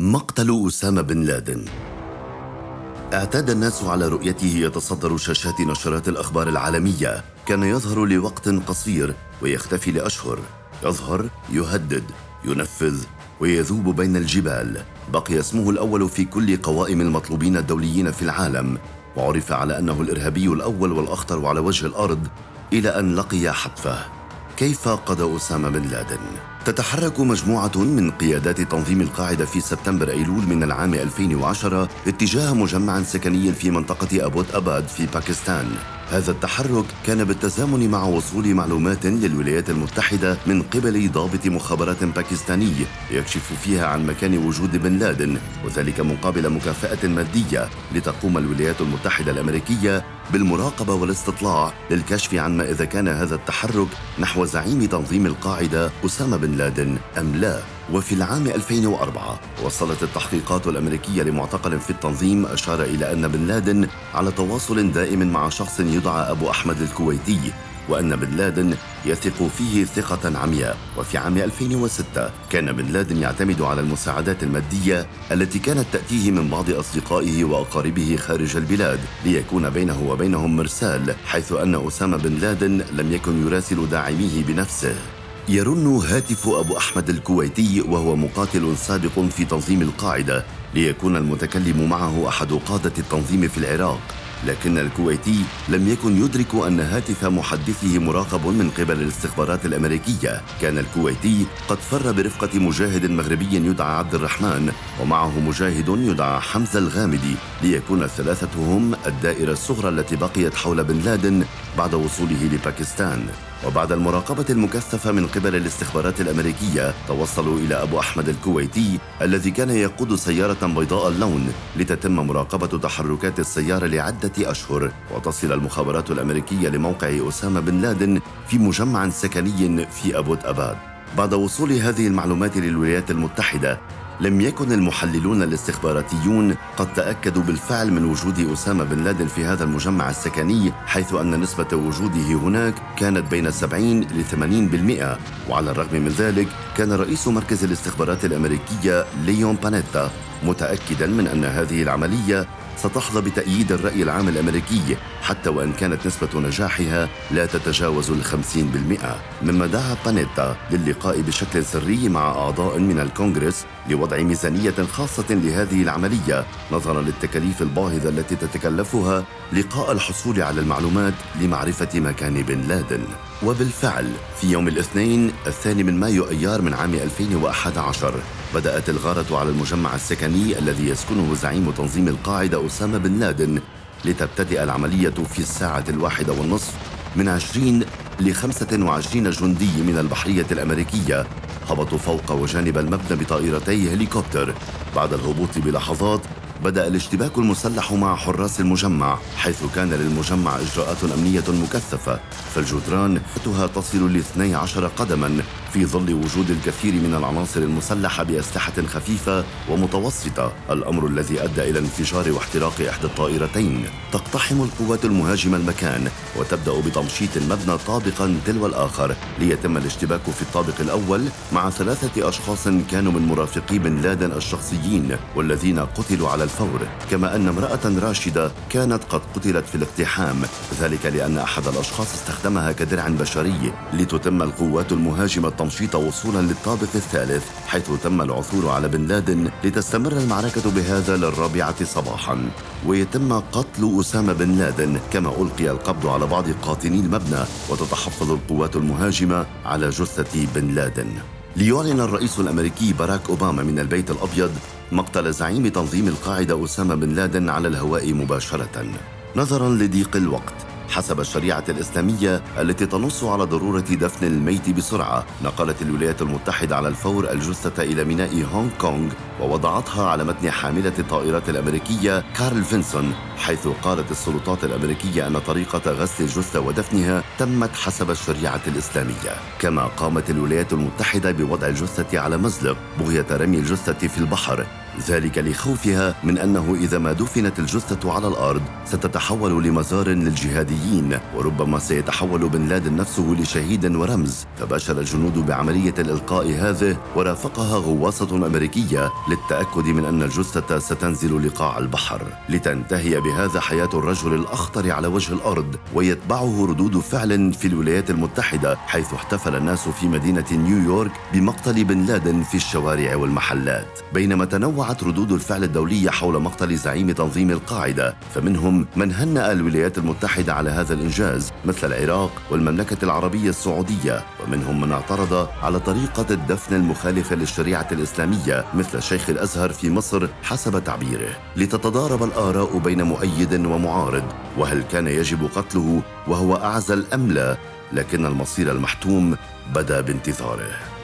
مقتل أسامة بن لادن. اعتاد الناس على رؤيته يتصدر شاشات نشرات الأخبار العالمية. كان يظهر لوقت قصير ويختفي لأشهر. يظهر يهدد ينفذ ويذوب بين الجبال. بقي اسمه الأول في كل قوائم المطلوبين الدوليين في العالم. وعرف على أنه الإرهابي الأول والأخطر على وجه الأرض إلى أن لقي حتفه. كيف قضى أسامة بن لادن؟ تتحرك مجموعة من قيادات تنظيم القاعدة في سبتمبر أيلول من العام 2010 اتجاه مجمع سكني في منطقة أبوت أباد في باكستان هذا التحرك كان بالتزامن مع وصول معلومات للولايات المتحدة من قبل ضابط مخابرات باكستاني يكشف فيها عن مكان وجود بن لادن وذلك مقابل مكافأة مادية لتقوم الولايات المتحدة الأمريكية بالمراقبة والاستطلاع للكشف عن ما إذا كان هذا التحرك نحو زعيم تنظيم القاعدة أسامة بن لادن أم لا؟ وفي العام 2004 وصلت التحقيقات الأمريكية لمعتقل في التنظيم أشار إلى أن بن لادن على تواصل دائم مع شخص يدعى أبو أحمد الكويتي وأن بن لادن يثق فيه ثقة عمياء. وفي عام 2006 كان بن لادن يعتمد على المساعدات المادية التي كانت تأتيه من بعض أصدقائه وأقاربه خارج البلاد ليكون بينه وبينهم مرسال حيث أن أسامة بن لادن لم يكن يراسل داعميه بنفسه. يرن هاتف أبو أحمد الكويتي وهو مقاتل سابق في تنظيم القاعدة ليكون المتكلم معه أحد قادة التنظيم في العراق. لكن الكويتي لم يكن يدرك أن هاتف محدثه مراقب من قبل الاستخبارات الأمريكية. كان الكويتي قد فر برفقة مجاهد مغربي يدعى عبد الرحمن ومعه مجاهد يدعى حمزة الغامدي ليكون الثلاثة هم الدائرة الصغرى التي بقيت حول بن لادن بعد وصوله لباكستان. وبعد المراقبة المكثفة من قبل الاستخبارات الأمريكية توصلوا إلى أبو أحمد الكويتي الذي كان يقود سيارة بيضاء اللون لتتم مراقبة تحركات السيارة لعدة أشهر. وتصل المخابرات الأمريكية لموقع أسامة بن لادن في مجمع سكني في أبوت أباد بعد وصول هذه المعلومات للولايات المتحدة لم يكن المحللون الاستخباراتيون قد تأكدوا بالفعل من وجود أسامة بن لادن في هذا المجمع السكني حيث أن نسبة وجوده هناك كانت بين 70 ل 80% وعلى الرغم من ذلك كان رئيس مركز الاستخبارات الأمريكية ليون بانيتا متأكدا من أن هذه العملية ستحظى بتأييد الرأي العام الأمريكي حتى وإن كانت نسبة نجاحها لا تتجاوز الخمسين بالمئة. مما دعا بانيتا للقاء بشكل سري مع أعضاء من الكونغرس لوضع ميزانية خاصة لهذه العملية نظرا للتكاليف الباهظة التي تتكلفها لقاء الحصول على المعلومات لمعرفة مكان بن لادن. وبالفعل في يوم الاثنين الثاني من مايو أيار من عام 2011 بدأت الغارة على المجمع السكني الذي يسكنه زعيم تنظيم القاعدة أسامة بن لادن لتبتدئ العملية في الساعة الواحدة والنصف من 20 ل 25 جندي من البحرية الأمريكية هبطوا فوق وجانب المبنى بطائرتي هليكوبتر بعد الهبوط بلحظات بدأ الاشتباك المسلح مع حراس المجمع حيث كان للمجمع إجراءات أمنية مكثفة فالجدران تصل ل 12 قدما. في ظل وجود الكثير من العناصر المسلحة بأسلحة خفيفة ومتوسطة الأمر الذي أدى إلى انفجار واحتراق إحدى الطائرتين. تقتحم القوات المهاجمة المكان وتبدأ بتمشيط المبنى طابقا تلو الآخر ليتم الاشتباك في الطابق الأول مع ثلاثة أشخاص كانوا من مرافقي بن لادن الشخصيين والذين قتلوا على الفور. كما أن امرأة راشدة كانت قد قتلت في الاقتحام ذلك لأن أحد الأشخاص استخدمها كدرع بشري لتتم القوات المهاجمة التمشيط وصولا للطابق الثالث حيث تم العثور على بن لادن لتستمر المعركة بهذا للرابعة صباحا. ويتم قتل أسامة بن لادن كما ألقي القبض على بعض قاطني المبنى وتتحفظ القوات المهاجمة على جثة بن لادن. ليعلن الرئيس الأمريكي باراك أوباما من البيت الأبيض مقتل زعيم تنظيم القاعدة أسامة بن لادن على الهواء مباشرة. نظرا لضيق الوقت. حسب الشريعة الإسلامية التي تنص على ضرورة دفن الميت بسرعة نقلت الولايات المتحدة على الفور الجثة إلى ميناء هونغ كونغ ووضعتها على متن حاملة الطائرات الأمريكية كارل فينسون حيث قالت السلطات الأمريكية أن طريقة غسل الجثة ودفنها تمت حسب الشريعة الإسلامية. كما قامت الولايات المتحدة بوضع الجثة على مزلق بغية رمي الجثة في البحر. ذلك لخوفها من أنه إذا ما دفنت الجثة على الأرض ستتحول لمزار للجهاديين وربما سيتحول بن لادن نفسه لشهيد ورمز. فباشر الجنود بعملية الإلقاء هذه ورافقها غواصة أمريكية للتأكد من أن الجثة ستنزل لقاع البحر. لتنتهي بهذا حياة الرجل الأخطر على وجه الأرض ويتبعه ردود فعل في الولايات المتحدة حيث احتفل الناس في مدينة نيويورك بمقتل بن لادن في الشوارع والمحلات. بينما تنوع تنوعت ردود الفعل الدولية حول مقتل زعيم تنظيم القاعدة فمنهم من هنأ الولايات المتحدة على هذا الإنجاز مثل العراق والمملكة العربية السعودية ومنهم من اعترض على طريقة الدفن المخالفة للشريعة الإسلامية مثل شيخ الأزهر في مصر حسب تعبيره. لتتضارب الآراء بين مؤيد ومعارض وهل كان يجب قتله وهو أعزل أم لا؟ لكن المصير المحتوم بدا بانتظاره.